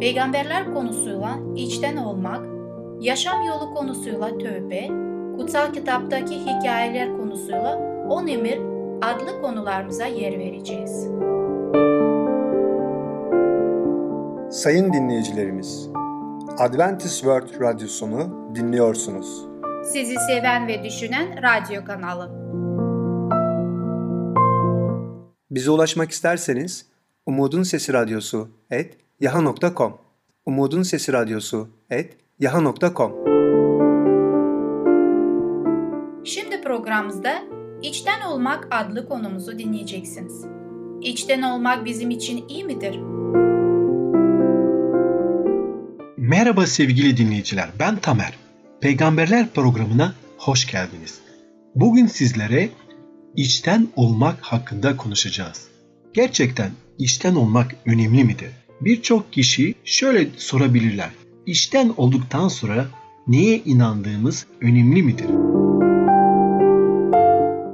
peygamberler konusuyla içten olmak, yaşam yolu konusuyla tövbe, kutsal kitaptaki hikayeler konusuyla on emir adlı konularımıza yer vereceğiz. Sayın dinleyicilerimiz, Adventist World Radyosunu dinliyorsunuz. Sizi seven ve düşünen radyo kanalı. Bize ulaşmak isterseniz Umutun Sesi Radyosu et yaha.com Umutun Sesi Radyosu et yaha.com Şimdi programımızda İçten Olmak adlı konumuzu dinleyeceksiniz. İçten olmak bizim için iyi midir? Merhaba sevgili dinleyiciler, ben Tamer. Peygamberler programına hoş geldiniz. Bugün sizlere içten olmak hakkında konuşacağız. Gerçekten içten olmak önemli midir? Birçok kişi şöyle sorabilirler. İşten olduktan sonra neye inandığımız önemli midir?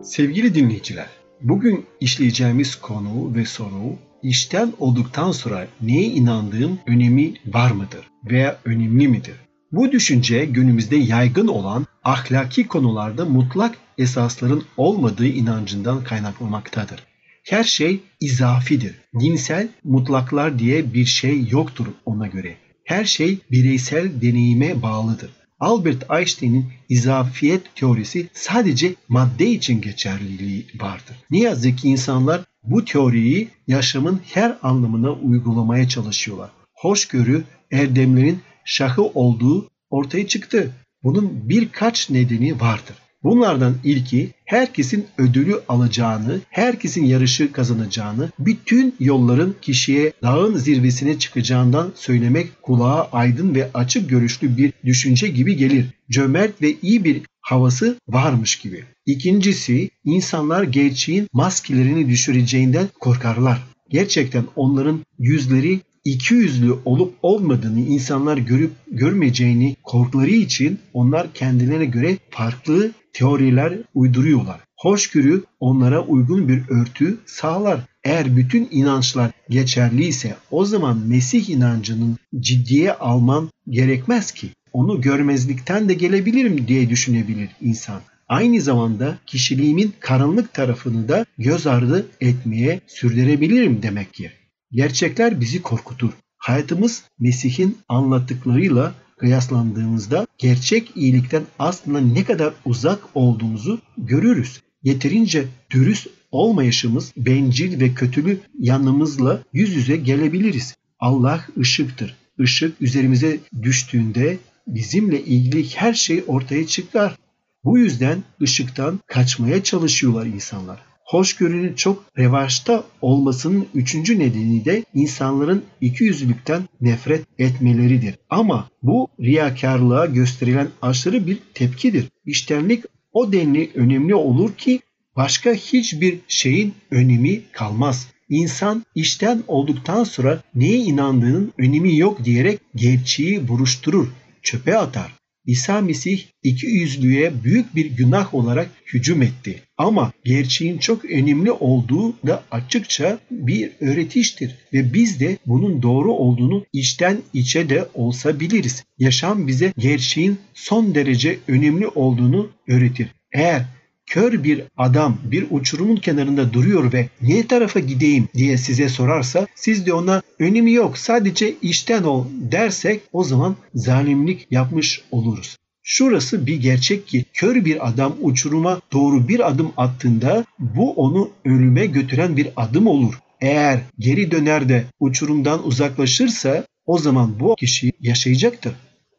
Sevgili dinleyiciler, bugün işleyeceğimiz konu ve soru işten olduktan sonra neye inandığım önemi var mıdır veya önemli midir? Bu düşünce günümüzde yaygın olan ahlaki konularda mutlak esasların olmadığı inancından kaynaklanmaktadır. Her şey izafidir. Dinsel mutlaklar diye bir şey yoktur ona göre. Her şey bireysel deneyime bağlıdır. Albert Einstein'in izafiyet teorisi sadece madde için geçerliliği vardır. Ne yazık ki insanlar bu teoriyi yaşamın her anlamına uygulamaya çalışıyorlar. Hoşgörü erdemlerin şahı olduğu ortaya çıktı. Bunun birkaç nedeni vardır. Bunlardan ilki herkesin ödülü alacağını, herkesin yarışı kazanacağını, bütün yolların kişiye dağın zirvesine çıkacağından söylemek kulağa aydın ve açık görüşlü bir düşünce gibi gelir. Cömert ve iyi bir havası varmış gibi. İkincisi insanlar gerçeğin maskelerini düşüreceğinden korkarlar. Gerçekten onların yüzleri iki yüzlü olup olmadığını insanlar görüp görmeyeceğini korkları için onlar kendilerine göre farklı teoriler uyduruyorlar. Hoşgörü onlara uygun bir örtü sağlar. Eğer bütün inançlar geçerliyse o zaman Mesih inancının ciddiye alman gerekmez ki. Onu görmezlikten de gelebilirim diye düşünebilir insan. Aynı zamanda kişiliğimin karanlık tarafını da göz ardı etmeye sürdürebilirim demek ki. Gerçekler bizi korkutur. Hayatımız Mesih'in anlattıklarıyla kıyaslandığımızda gerçek iyilikten aslında ne kadar uzak olduğumuzu görürüz. Yeterince dürüst olmayışımız bencil ve kötülü yanımızla yüz yüze gelebiliriz. Allah ışıktır. Işık üzerimize düştüğünde bizimle ilgili her şey ortaya çıkar. Bu yüzden ışıktan kaçmaya çalışıyorlar insanlar hoşgörünün çok revaçta olmasının üçüncü nedeni de insanların ikiyüzlülükten nefret etmeleridir. Ama bu riyakarlığa gösterilen aşırı bir tepkidir. İştenlik o denli önemli olur ki başka hiçbir şeyin önemi kalmaz. İnsan işten olduktan sonra neye inandığının önemi yok diyerek gerçeği buruşturur, çöpe atar. İsa Mesih iki yüzlüğe büyük bir günah olarak hücum etti. Ama gerçeğin çok önemli olduğu da açıkça bir öğretiştir ve biz de bunun doğru olduğunu içten içe de olsa biliriz. Yaşam bize gerçeğin son derece önemli olduğunu öğretir. Eğer kör bir adam bir uçurumun kenarında duruyor ve ne tarafa gideyim diye size sorarsa siz de ona önemi yok sadece işten ol dersek o zaman zalimlik yapmış oluruz. Şurası bir gerçek ki kör bir adam uçuruma doğru bir adım attığında bu onu ölüme götüren bir adım olur. Eğer geri döner de uçurumdan uzaklaşırsa o zaman bu kişi yaşayacaktır.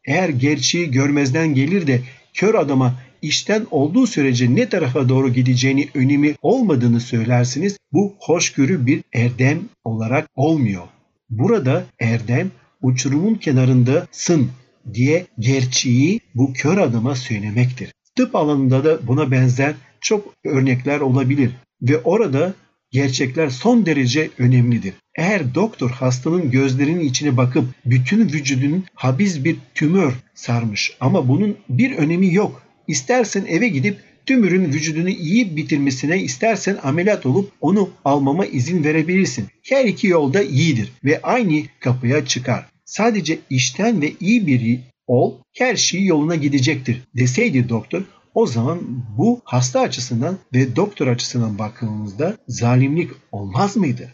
Eğer gerçeği görmezden gelir de kör adama işten olduğu sürece ne tarafa doğru gideceğini önemi olmadığını söylersiniz. Bu hoşgörü bir erdem olarak olmuyor. Burada erdem uçurumun kenarındasın diye gerçeği bu kör adama söylemektir. Tıp alanında da buna benzer çok örnekler olabilir ve orada gerçekler son derece önemlidir. Eğer doktor hastanın gözlerinin içine bakıp bütün vücudunun habis bir tümör sarmış ama bunun bir önemi yok. İstersen eve gidip tümörün vücudunu iyi bitirmesine istersen ameliyat olup onu almama izin verebilirsin. Her iki yolda iyidir ve aynı kapıya çıkar. Sadece işten ve iyi biri ol her şey yoluna gidecektir deseydi doktor o zaman bu hasta açısından ve doktor açısından bakıldığımızda zalimlik olmaz mıydı?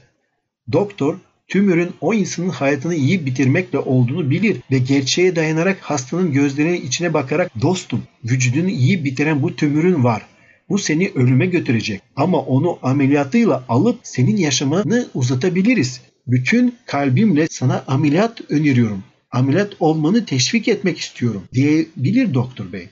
Doktor tümörün o insanın hayatını iyi bitirmekle olduğunu bilir ve gerçeğe dayanarak hastanın gözlerinin içine bakarak dostum vücudunu iyi bitiren bu tümörün var. Bu seni ölüme götürecek ama onu ameliyatıyla alıp senin yaşamını uzatabiliriz. Bütün kalbimle sana ameliyat öneriyorum. Ameliyat olmanı teşvik etmek istiyorum diyebilir doktor bey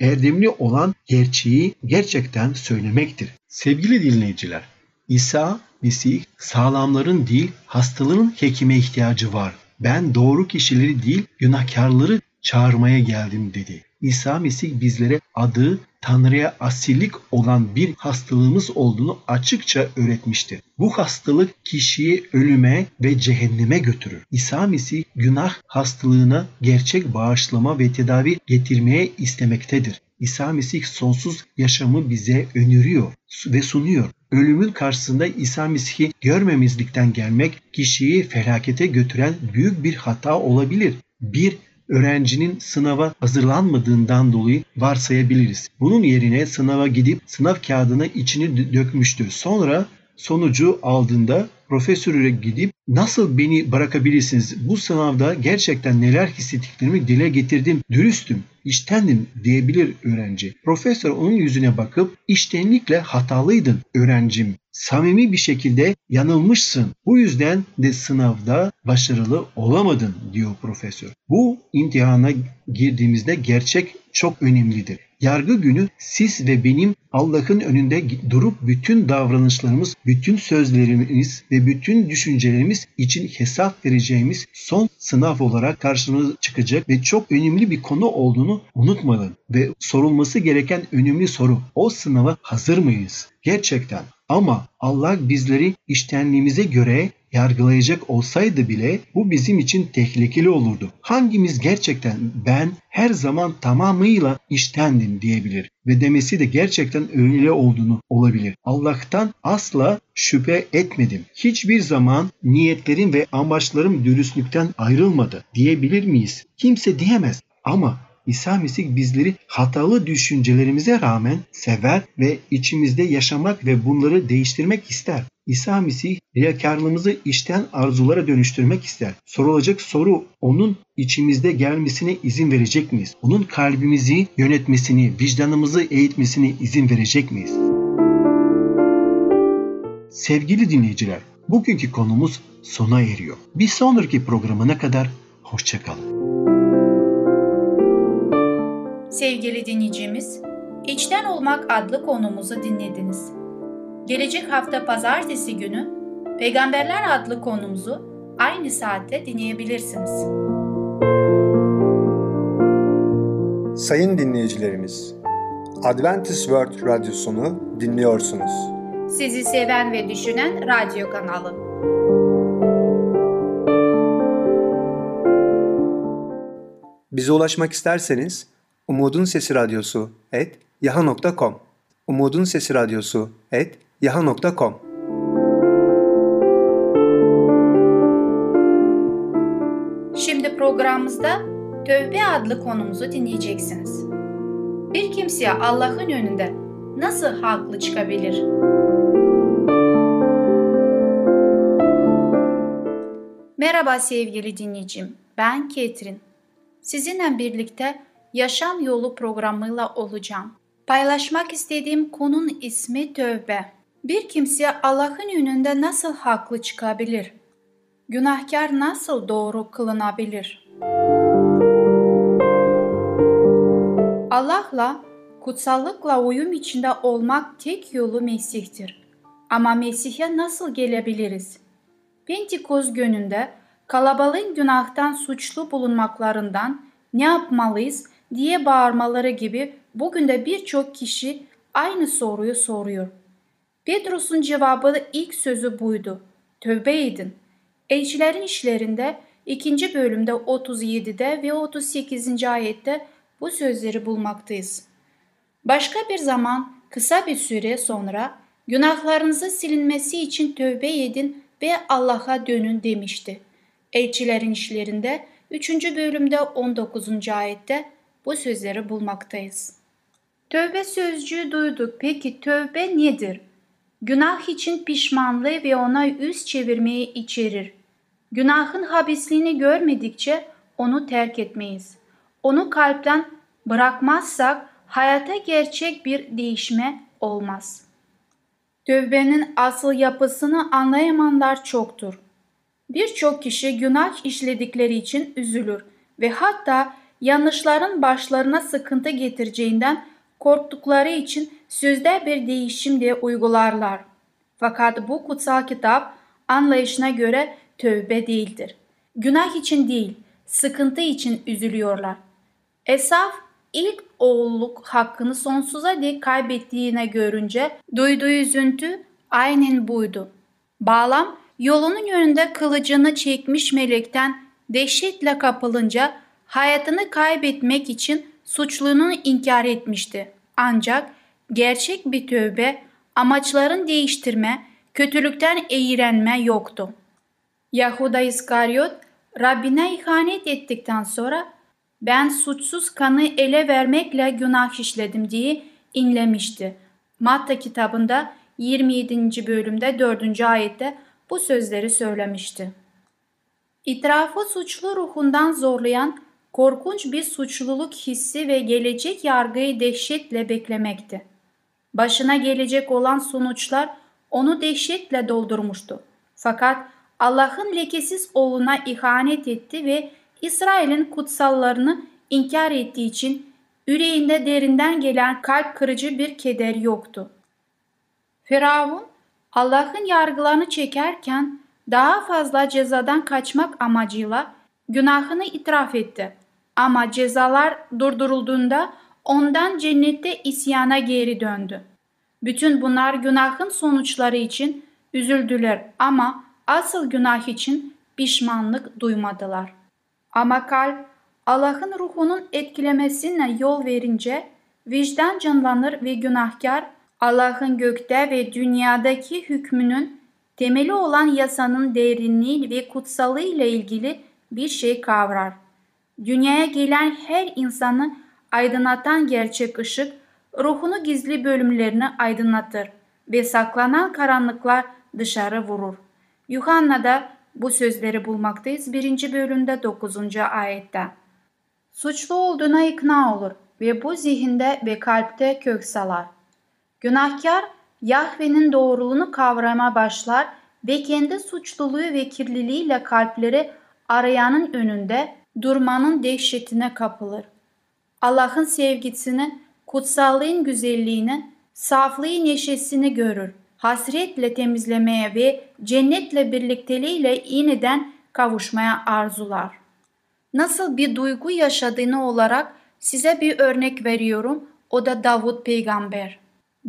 erdemli olan gerçeği gerçekten söylemektir. Sevgili dinleyiciler, İsa Mesih sağlamların değil hastaların hekime ihtiyacı var. Ben doğru kişileri değil günahkarları çağırmaya geldim dedi. İsa Mesih bizlere adı Tanrı'ya asillik olan bir hastalığımız olduğunu açıkça öğretmiştir. Bu hastalık kişiyi ölüme ve cehenneme götürür. İsa Mesih günah hastalığına gerçek bağışlama ve tedavi getirmeye istemektedir. İsa Mesih sonsuz yaşamı bize öneriyor ve sunuyor. Ölümün karşısında İsa Mesih'i görmemizlikten gelmek kişiyi felakete götüren büyük bir hata olabilir. Bir öğrencinin sınava hazırlanmadığından dolayı varsayabiliriz. Bunun yerine sınava gidip sınav kağıdına içini dökmüştür. Sonra sonucu aldığında profesöre gidip nasıl beni bırakabilirsiniz? Bu sınavda gerçekten neler hissettiklerimi dile getirdim. Dürüstüm, iştendim diyebilir öğrenci. Profesör onun yüzüne bakıp iştenlikle hatalıydın öğrencim. Samimi bir şekilde yanılmışsın. Bu yüzden de sınavda başarılı olamadın diyor profesör. Bu imtihana girdiğimizde gerçek çok önemlidir. Yargı günü siz ve benim Allah'ın önünde durup bütün davranışlarımız, bütün sözlerimiz ve bütün düşüncelerimiz için hesap vereceğimiz son sınav olarak karşımıza çıkacak ve çok önemli bir konu olduğunu unutmayın. Ve sorulması gereken önemli soru o sınava hazır mıyız? Gerçekten ama Allah bizleri iştenliğimize göre yargılayacak olsaydı bile bu bizim için tehlikeli olurdu. Hangimiz gerçekten ben her zaman tamamıyla iştendim diyebilir ve demesi de gerçekten öyle olduğunu olabilir. Allah'tan asla şüphe etmedim. Hiçbir zaman niyetlerim ve amaçlarım dürüstlükten ayrılmadı diyebilir miyiz? Kimse diyemez ama İsa Mesih bizleri hatalı düşüncelerimize rağmen sever ve içimizde yaşamak ve bunları değiştirmek ister. İsa Mesih riyakarlığımızı işten arzulara dönüştürmek ister. Sorulacak soru onun içimizde gelmesine izin verecek miyiz? Onun kalbimizi yönetmesini, vicdanımızı eğitmesine izin verecek miyiz? Sevgili dinleyiciler, bugünkü konumuz sona eriyor. Bir sonraki programına kadar hoşçakalın. Sevgili dinleyicimiz, İçten Olmak adlı konumuzu dinlediniz. Gelecek hafta pazartesi günü Peygamberler adlı konumuzu aynı saatte dinleyebilirsiniz. Sayın dinleyicilerimiz, Adventist World Radyosunu dinliyorsunuz. Sizi seven ve düşünen radyo kanalı. Bize ulaşmak isterseniz Umutun Sesi Radyosu et yaha.com Umutun Sesi Radyosu et yaha.com Şimdi programımızda Tövbe adlı konumuzu dinleyeceksiniz. Bir kimseye Allah'ın önünde nasıl haklı çıkabilir? Merhaba sevgili dinleyicim, ben Ketrin. Sizinle birlikte Yaşam Yolu programıyla olacağım. Paylaşmak istediğim konun ismi tövbe. Bir kimse Allah'ın önünde nasıl haklı çıkabilir? Günahkar nasıl doğru kılınabilir? Allah'la kutsallıkla uyum içinde olmak tek yolu Mesih'tir. Ama Mesih'e nasıl gelebiliriz? Pentekoz gününde kalabalığın günahtan suçlu bulunmaklarından ne yapmalıyız diye bağırmaları gibi bugün de birçok kişi aynı soruyu soruyor. Petrus'un cevabı ilk sözü buydu. Tövbe edin. Elçilerin işlerinde ikinci bölümde 37'de ve 38. ayette bu sözleri bulmaktayız. Başka bir zaman kısa bir süre sonra günahlarınızı silinmesi için tövbe edin ve Allah'a dönün demişti. Elçilerin işlerinde 3. bölümde 19. ayette bu sözleri bulmaktayız. Tövbe sözcüğü duyduk. Peki tövbe nedir? Günah için pişmanlığı ve ona yüz çevirmeyi içerir. Günahın habisliğini görmedikçe onu terk etmeyiz. Onu kalpten bırakmazsak hayata gerçek bir değişme olmaz. Tövbenin asıl yapısını anlayamayanlar çoktur. Birçok kişi günah işledikleri için üzülür ve hatta yanlışların başlarına sıkıntı getireceğinden korktukları için sözde bir değişim diye uygularlar. Fakat bu kutsal kitap anlayışına göre tövbe değildir. Günah için değil, sıkıntı için üzülüyorlar. Esaf ilk oğulluk hakkını sonsuza dek kaybettiğine görünce duyduğu üzüntü aynen buydu. Bağlam yolunun yönünde kılıcını çekmiş melekten dehşetle kapılınca hayatını kaybetmek için suçluluğunu inkar etmişti. Ancak gerçek bir tövbe, amaçların değiştirme, kötülükten eğirenme yoktu. Yahuda İskaryot, Rabbine ihanet ettikten sonra ben suçsuz kanı ele vermekle günah işledim diye inlemişti. Matta kitabında 27. bölümde 4. ayette bu sözleri söylemişti. İtirafı suçlu ruhundan zorlayan korkunç bir suçluluk hissi ve gelecek yargıyı dehşetle beklemekti. Başına gelecek olan sonuçlar onu dehşetle doldurmuştu. Fakat Allah'ın lekesiz oğluna ihanet etti ve İsrail'in kutsallarını inkar ettiği için yüreğinde derinden gelen kalp kırıcı bir keder yoktu. Firavun Allah'ın yargılarını çekerken daha fazla cezadan kaçmak amacıyla günahını itiraf etti. Ama cezalar durdurulduğunda ondan cennette isyana geri döndü. Bütün bunlar günahın sonuçları için üzüldüler ama asıl günah için pişmanlık duymadılar. Ama kalp Allah'ın ruhunun etkilemesine yol verince vicdan canlanır ve günahkar Allah'ın gökte ve dünyadaki hükmünün temeli olan yasanın derinliği ve kutsalığı ile ilgili bir şey kavrar. Dünyaya gelen her insanı aydınlatan gerçek ışık, ruhunu gizli bölümlerini aydınlatır ve saklanan karanlıklar dışarı vurur. Yuhanna'da bu sözleri bulmaktayız 1. bölümde 9. ayette. Suçlu olduğuna ikna olur ve bu zihinde ve kalpte kök salar. Günahkar Yahve'nin doğruluğunu kavrama başlar ve kendi suçluluğu ve kirliliğiyle kalpleri arayanın önünde durmanın dehşetine kapılır. Allah'ın sevgisini, kutsallığın güzelliğini, saflığı neşesini görür. Hasretle temizlemeye ve cennetle birlikteliğiyle yeniden kavuşmaya arzular. Nasıl bir duygu yaşadığını olarak size bir örnek veriyorum. O da Davut peygamber.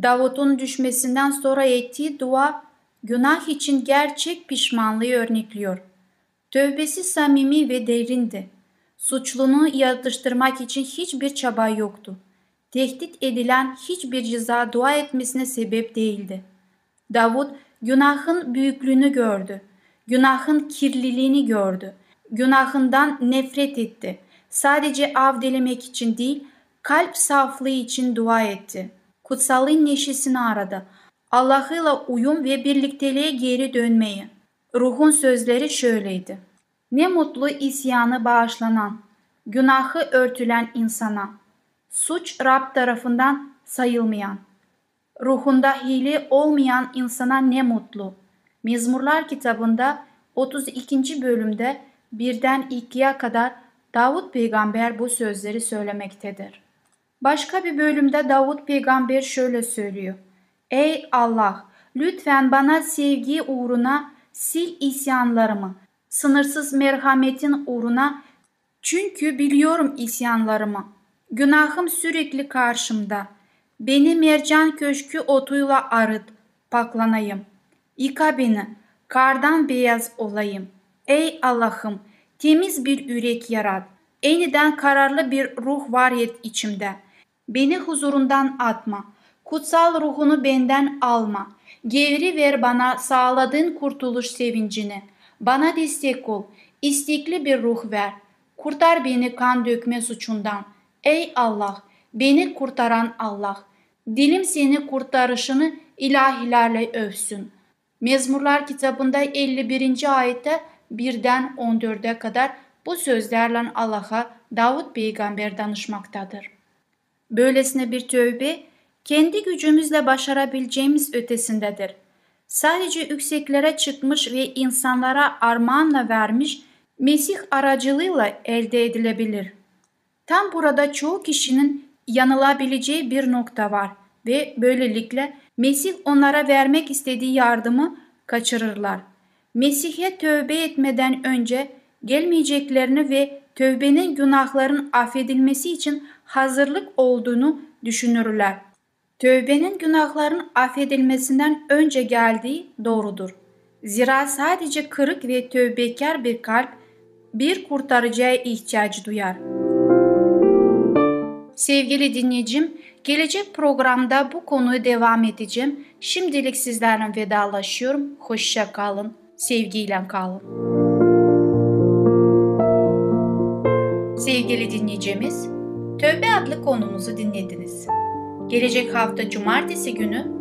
Davut'un düşmesinden sonra ettiği dua günah için gerçek pişmanlığı örnekliyor. Tövbesi samimi ve derindi. Suçlunu yatıştırmak için hiçbir çaba yoktu. Tehdit edilen hiçbir ceza dua etmesine sebep değildi. Davud günahın büyüklüğünü gördü. Günahın kirliliğini gördü. Günahından nefret etti. Sadece av dilemek için değil, kalp saflığı için dua etti. Kutsalın neşesini aradı. Allah'ıyla uyum ve birlikteliğe geri dönmeyi. Ruhun sözleri şöyleydi. Ne mutlu isyanı bağışlanan, günahı örtülen insana, suç Rab tarafından sayılmayan, ruhunda hile olmayan insana ne mutlu. Mezmurlar kitabında 32. bölümde birden ikiye kadar Davut peygamber bu sözleri söylemektedir. Başka bir bölümde Davut peygamber şöyle söylüyor. Ey Allah! Lütfen bana sevgi uğruna sil isyanlarımı, sınırsız merhametin uğruna çünkü biliyorum isyanlarımı. Günahım sürekli karşımda. Beni mercan köşkü otuyla arıt, paklanayım. Yıka beni, kardan beyaz olayım. Ey Allah'ım, temiz bir yürek yarat. Eniden kararlı bir ruh var et içimde. Beni huzurundan atma. Kutsal ruhunu benden alma. Gevri ver bana sağladığın kurtuluş sevincini. Bana destek ol. İstekli bir ruh ver. Kurtar beni kan dökme suçundan. Ey Allah, beni kurtaran Allah. Dilim seni kurtarışını ilahilerle övsün. Mezmurlar kitabında 51. ayette birden 14'e kadar bu sözlerle Allah'a Davut peygamber danışmaktadır. Böylesine bir tövbe kendi gücümüzle başarabileceğimiz ötesindedir. Sadece yükseklere çıkmış ve insanlara armağanla vermiş Mesih aracılığıyla elde edilebilir. Tam burada çoğu kişinin yanılabileceği bir nokta var ve böylelikle Mesih onlara vermek istediği yardımı kaçırırlar. Mesih'e tövbe etmeden önce gelmeyeceklerini ve tövbenin günahların affedilmesi için hazırlık olduğunu düşünürler. Tövbenin günahların affedilmesinden önce geldiği doğrudur. Zira sadece kırık ve tövbekar bir kalp bir kurtarıcıya ihtiyaç duyar. Sevgili dinleyicim, gelecek programda bu konuyu devam edeceğim. Şimdilik sizlerle vedalaşıyorum. Hoşça kalın, sevgiyle kalın. Sevgili dinleyicimiz, Tövbe adlı konumuzu dinlediniz. Gelecek hafta cumartesi günü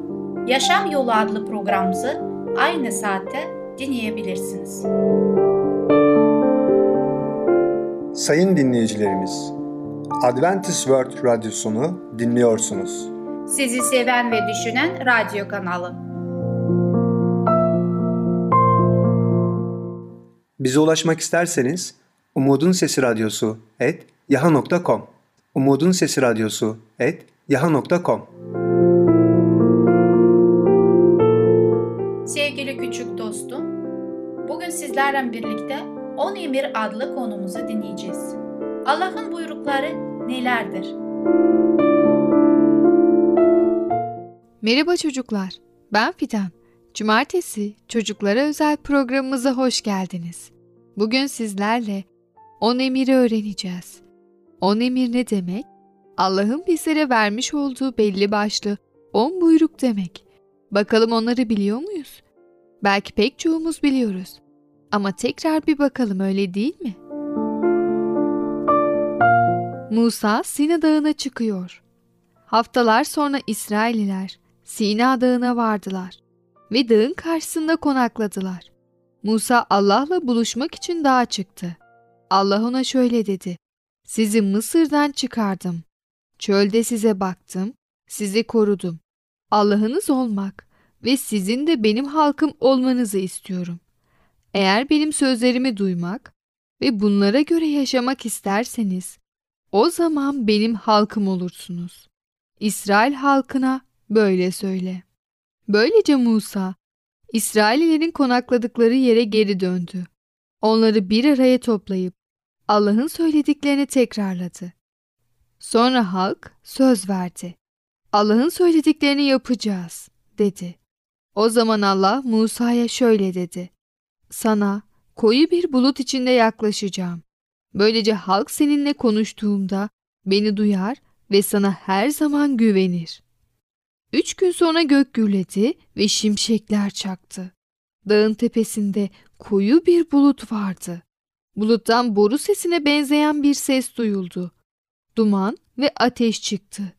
Yaşam Yolu adlı programımızı aynı saatte dinleyebilirsiniz. Sayın dinleyicilerimiz, Adventist World Radyosunu dinliyorsunuz. Sizi seven ve düşünen radyo kanalı. Bize ulaşmak isterseniz Umutun Sesi Radyosu et yaha.com Umutun Sesi Radyosu et yaha.com Sevgili küçük dostum, bugün sizlerle birlikte 10 emir adlı konumuzu dinleyeceğiz. Allah'ın buyrukları nelerdir? Merhaba çocuklar, ben Fidan. Cumartesi çocuklara özel programımıza hoş geldiniz. Bugün sizlerle 10 emiri öğreneceğiz. 10 emir ne demek? Allah'ın bizlere vermiş olduğu belli başlı 10 buyruk demek. Bakalım onları biliyor muyuz? Belki pek çoğumuz biliyoruz. Ama tekrar bir bakalım öyle değil mi? Musa Sina Dağı'na çıkıyor. Haftalar sonra İsraililer Sina Dağı'na vardılar ve dağın karşısında konakladılar. Musa Allah'la buluşmak için dağa çıktı. Allah ona şöyle dedi. Sizi Mısır'dan çıkardım. Çölde size baktım, sizi korudum. Allah'ınız olmak ve sizin de benim halkım olmanızı istiyorum. Eğer benim sözlerimi duymak ve bunlara göre yaşamak isterseniz, o zaman benim halkım olursunuz. İsrail halkına böyle söyle. Böylece Musa, İsraillerin konakladıkları yere geri döndü. Onları bir araya toplayıp Allah'ın söylediklerini tekrarladı. Sonra halk söz verdi. Allah'ın söylediklerini yapacağız, dedi. O zaman Allah Musa'ya şöyle dedi. Sana koyu bir bulut içinde yaklaşacağım. Böylece halk seninle konuştuğumda beni duyar ve sana her zaman güvenir. Üç gün sonra gök gürledi ve şimşekler çaktı. Dağın tepesinde koyu bir bulut vardı. Buluttan boru sesine benzeyen bir ses duyuldu. Duman ve ateş çıktı.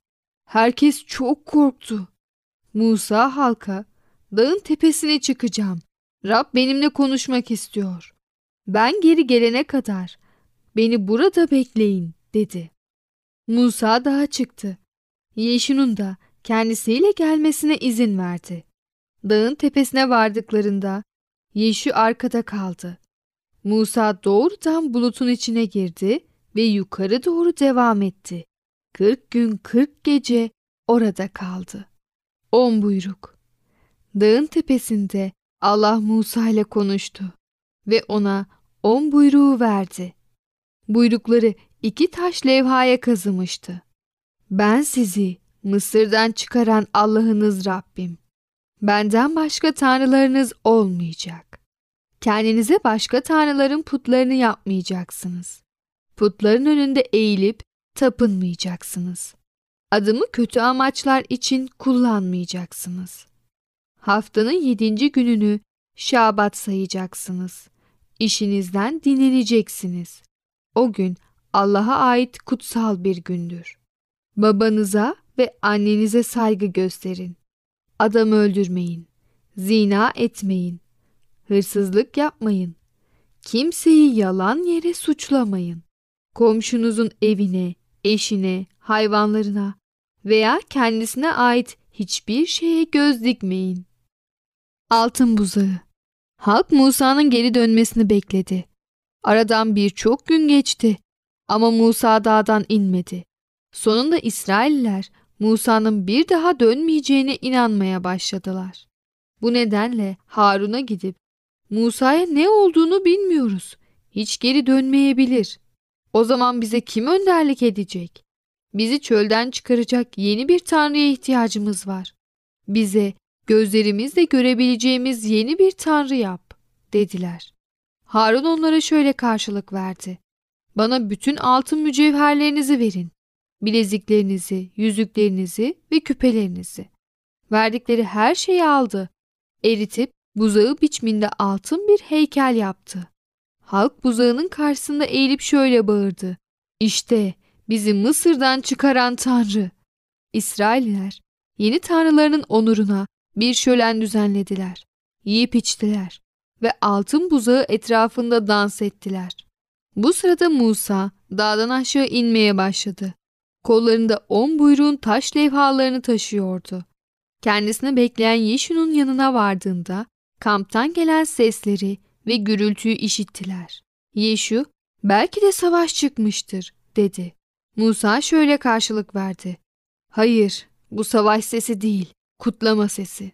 Herkes çok korktu. Musa halka, dağın tepesine çıkacağım. Rab benimle konuşmak istiyor. Ben geri gelene kadar beni burada bekleyin dedi. Musa dağa çıktı. Yeşun'un da kendisiyle gelmesine izin verdi. Dağın tepesine vardıklarında Yeşu arkada kaldı. Musa doğrudan bulutun içine girdi ve yukarı doğru devam etti. Kırk gün kırk gece orada kaldı. On buyruk. Dağın tepesinde Allah Musa ile konuştu ve ona on buyruğu verdi. Buyrukları iki taş levhaya kazımıştı. Ben sizi Mısır'dan çıkaran Allah'ınız Rabbim. Benden başka tanrılarınız olmayacak. Kendinize başka tanrıların putlarını yapmayacaksınız. Putların önünde eğilip tapınmayacaksınız. Adımı kötü amaçlar için kullanmayacaksınız. Haftanın yedinci gününü şabat sayacaksınız. İşinizden dinleneceksiniz. O gün Allah'a ait kutsal bir gündür. Babanıza ve annenize saygı gösterin. Adam öldürmeyin. Zina etmeyin. Hırsızlık yapmayın. Kimseyi yalan yere suçlamayın. Komşunuzun evine, eşine, hayvanlarına veya kendisine ait hiçbir şeye göz dikmeyin. Altın buzağı Halk Musa'nın geri dönmesini bekledi. Aradan birçok gün geçti ama Musa dağdan inmedi. Sonunda İsrailler Musa'nın bir daha dönmeyeceğine inanmaya başladılar. Bu nedenle Harun'a gidip Musa'ya ne olduğunu bilmiyoruz. Hiç geri dönmeyebilir. O zaman bize kim önderlik edecek? Bizi çölden çıkaracak yeni bir tanrıya ihtiyacımız var. Bize gözlerimizle görebileceğimiz yeni bir tanrı yap, dediler. Harun onlara şöyle karşılık verdi. Bana bütün altın mücevherlerinizi verin. Bileziklerinizi, yüzüklerinizi ve küpelerinizi. Verdikleri her şeyi aldı. Eritip buzağı biçiminde altın bir heykel yaptı. Halk buzağının karşısında eğilip şöyle bağırdı. İşte bizi Mısır'dan çıkaran Tanrı. İsrailler yeni tanrılarının onuruna bir şölen düzenlediler. Yiyip içtiler ve altın buzağı etrafında dans ettiler. Bu sırada Musa dağdan aşağı inmeye başladı. Kollarında on buyruğun taş levhalarını taşıyordu. Kendisini bekleyen Yeşu'nun yanına vardığında kamptan gelen sesleri ve gürültüyü işittiler. Yeşu, belki de savaş çıkmıştır, dedi. Musa şöyle karşılık verdi. Hayır, bu savaş sesi değil, kutlama sesi.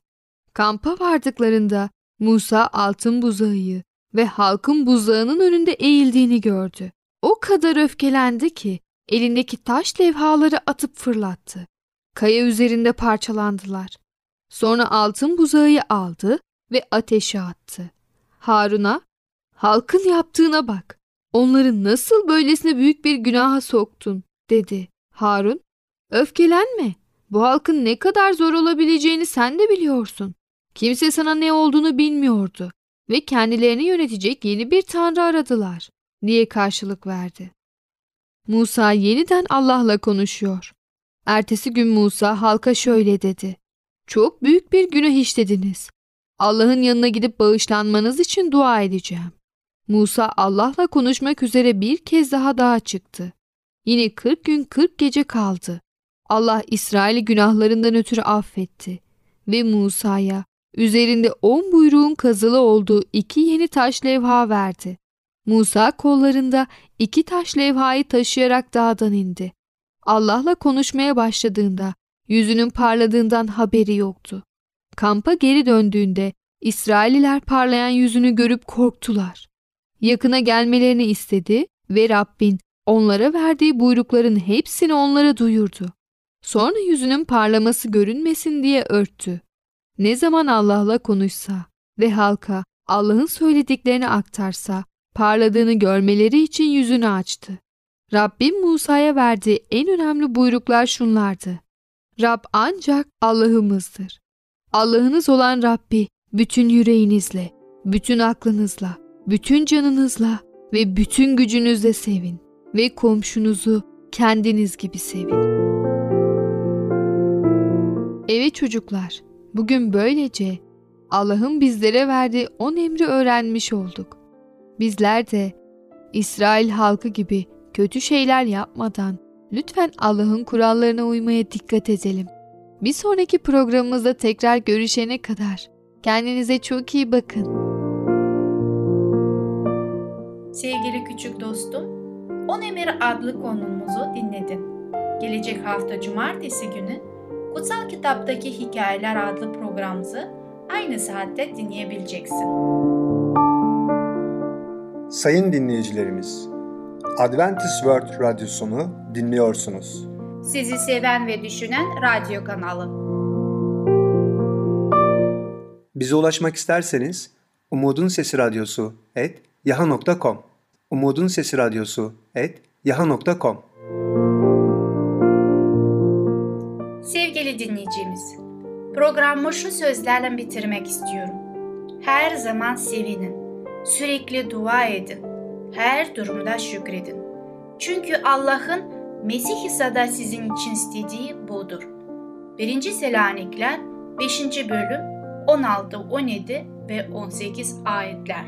Kampa vardıklarında Musa altın buzağıyı ve halkın buzağının önünde eğildiğini gördü. O kadar öfkelendi ki elindeki taş levhaları atıp fırlattı. Kaya üzerinde parçalandılar. Sonra altın buzağıyı aldı ve ateşe attı. Harun'a, halkın yaptığına bak. Onları nasıl böylesine büyük bir günaha soktun, dedi. Harun, öfkelenme. Bu halkın ne kadar zor olabileceğini sen de biliyorsun. Kimse sana ne olduğunu bilmiyordu ve kendilerini yönetecek yeni bir tanrı aradılar, diye karşılık verdi. Musa yeniden Allah'la konuşuyor. Ertesi gün Musa halka şöyle dedi. Çok büyük bir günah işlediniz. Allah'ın yanına gidip bağışlanmanız için dua edeceğim. Musa Allah'la konuşmak üzere bir kez daha dağa çıktı. Yine 40 gün 40 gece kaldı. Allah İsrail'i günahlarından ötürü affetti ve Musa'ya üzerinde on buyruğun kazılı olduğu iki yeni taş levha verdi. Musa kollarında iki taş levhayı taşıyarak dağdan indi. Allah'la konuşmaya başladığında yüzünün parladığından haberi yoktu. Kampa geri döndüğünde İsraililer parlayan yüzünü görüp korktular. Yakına gelmelerini istedi ve Rabbin onlara verdiği buyrukların hepsini onlara duyurdu. Sonra yüzünün parlaması görünmesin diye örttü. Ne zaman Allah'la konuşsa ve halka Allah'ın söylediklerini aktarsa parladığını görmeleri için yüzünü açtı. Rabbim Musa'ya verdiği en önemli buyruklar şunlardı. Rab ancak Allah'ımızdır. Allah'ınız olan Rabbi bütün yüreğinizle, bütün aklınızla, bütün canınızla ve bütün gücünüzle sevin ve komşunuzu kendiniz gibi sevin. Evet çocuklar, bugün böylece Allah'ın bizlere verdiği on emri öğrenmiş olduk. Bizler de İsrail halkı gibi kötü şeyler yapmadan lütfen Allah'ın kurallarına uymaya dikkat edelim. Bir sonraki programımızda tekrar görüşene kadar kendinize çok iyi bakın. Sevgili küçük dostum, On Emir adlı konumuzu dinledin. Gelecek hafta cumartesi günü Kutsal Kitaptaki Hikayeler adlı programımızı aynı saatte dinleyebileceksin. Sayın dinleyicilerimiz, Adventist World Radyosunu dinliyorsunuz. Sizi seven ve düşünen radyo kanalı. Bize ulaşmak isterseniz Umutun Sesi Radyosu et yaha.com Umutun Sesi Radyosu et yaha.com Sevgili dinleyicimiz, programı şu sözlerle bitirmek istiyorum. Her zaman sevinin, sürekli dua edin, her durumda şükredin. Çünkü Allah'ın Mesih İsa'da sizin için istediği budur. 1. Selanikler 5. bölüm 16, 17 ve 18 ayetler.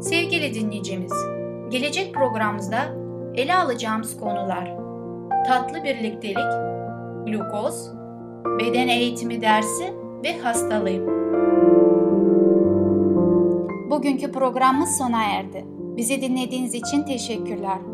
Sevgili dinleyicimiz, gelecek programımızda ele alacağımız konular tatlı birliktelik, glukoz, beden eğitimi dersi ve hastalığım. Bugünkü programımız sona erdi. Bizi dinlediğiniz için teşekkürler.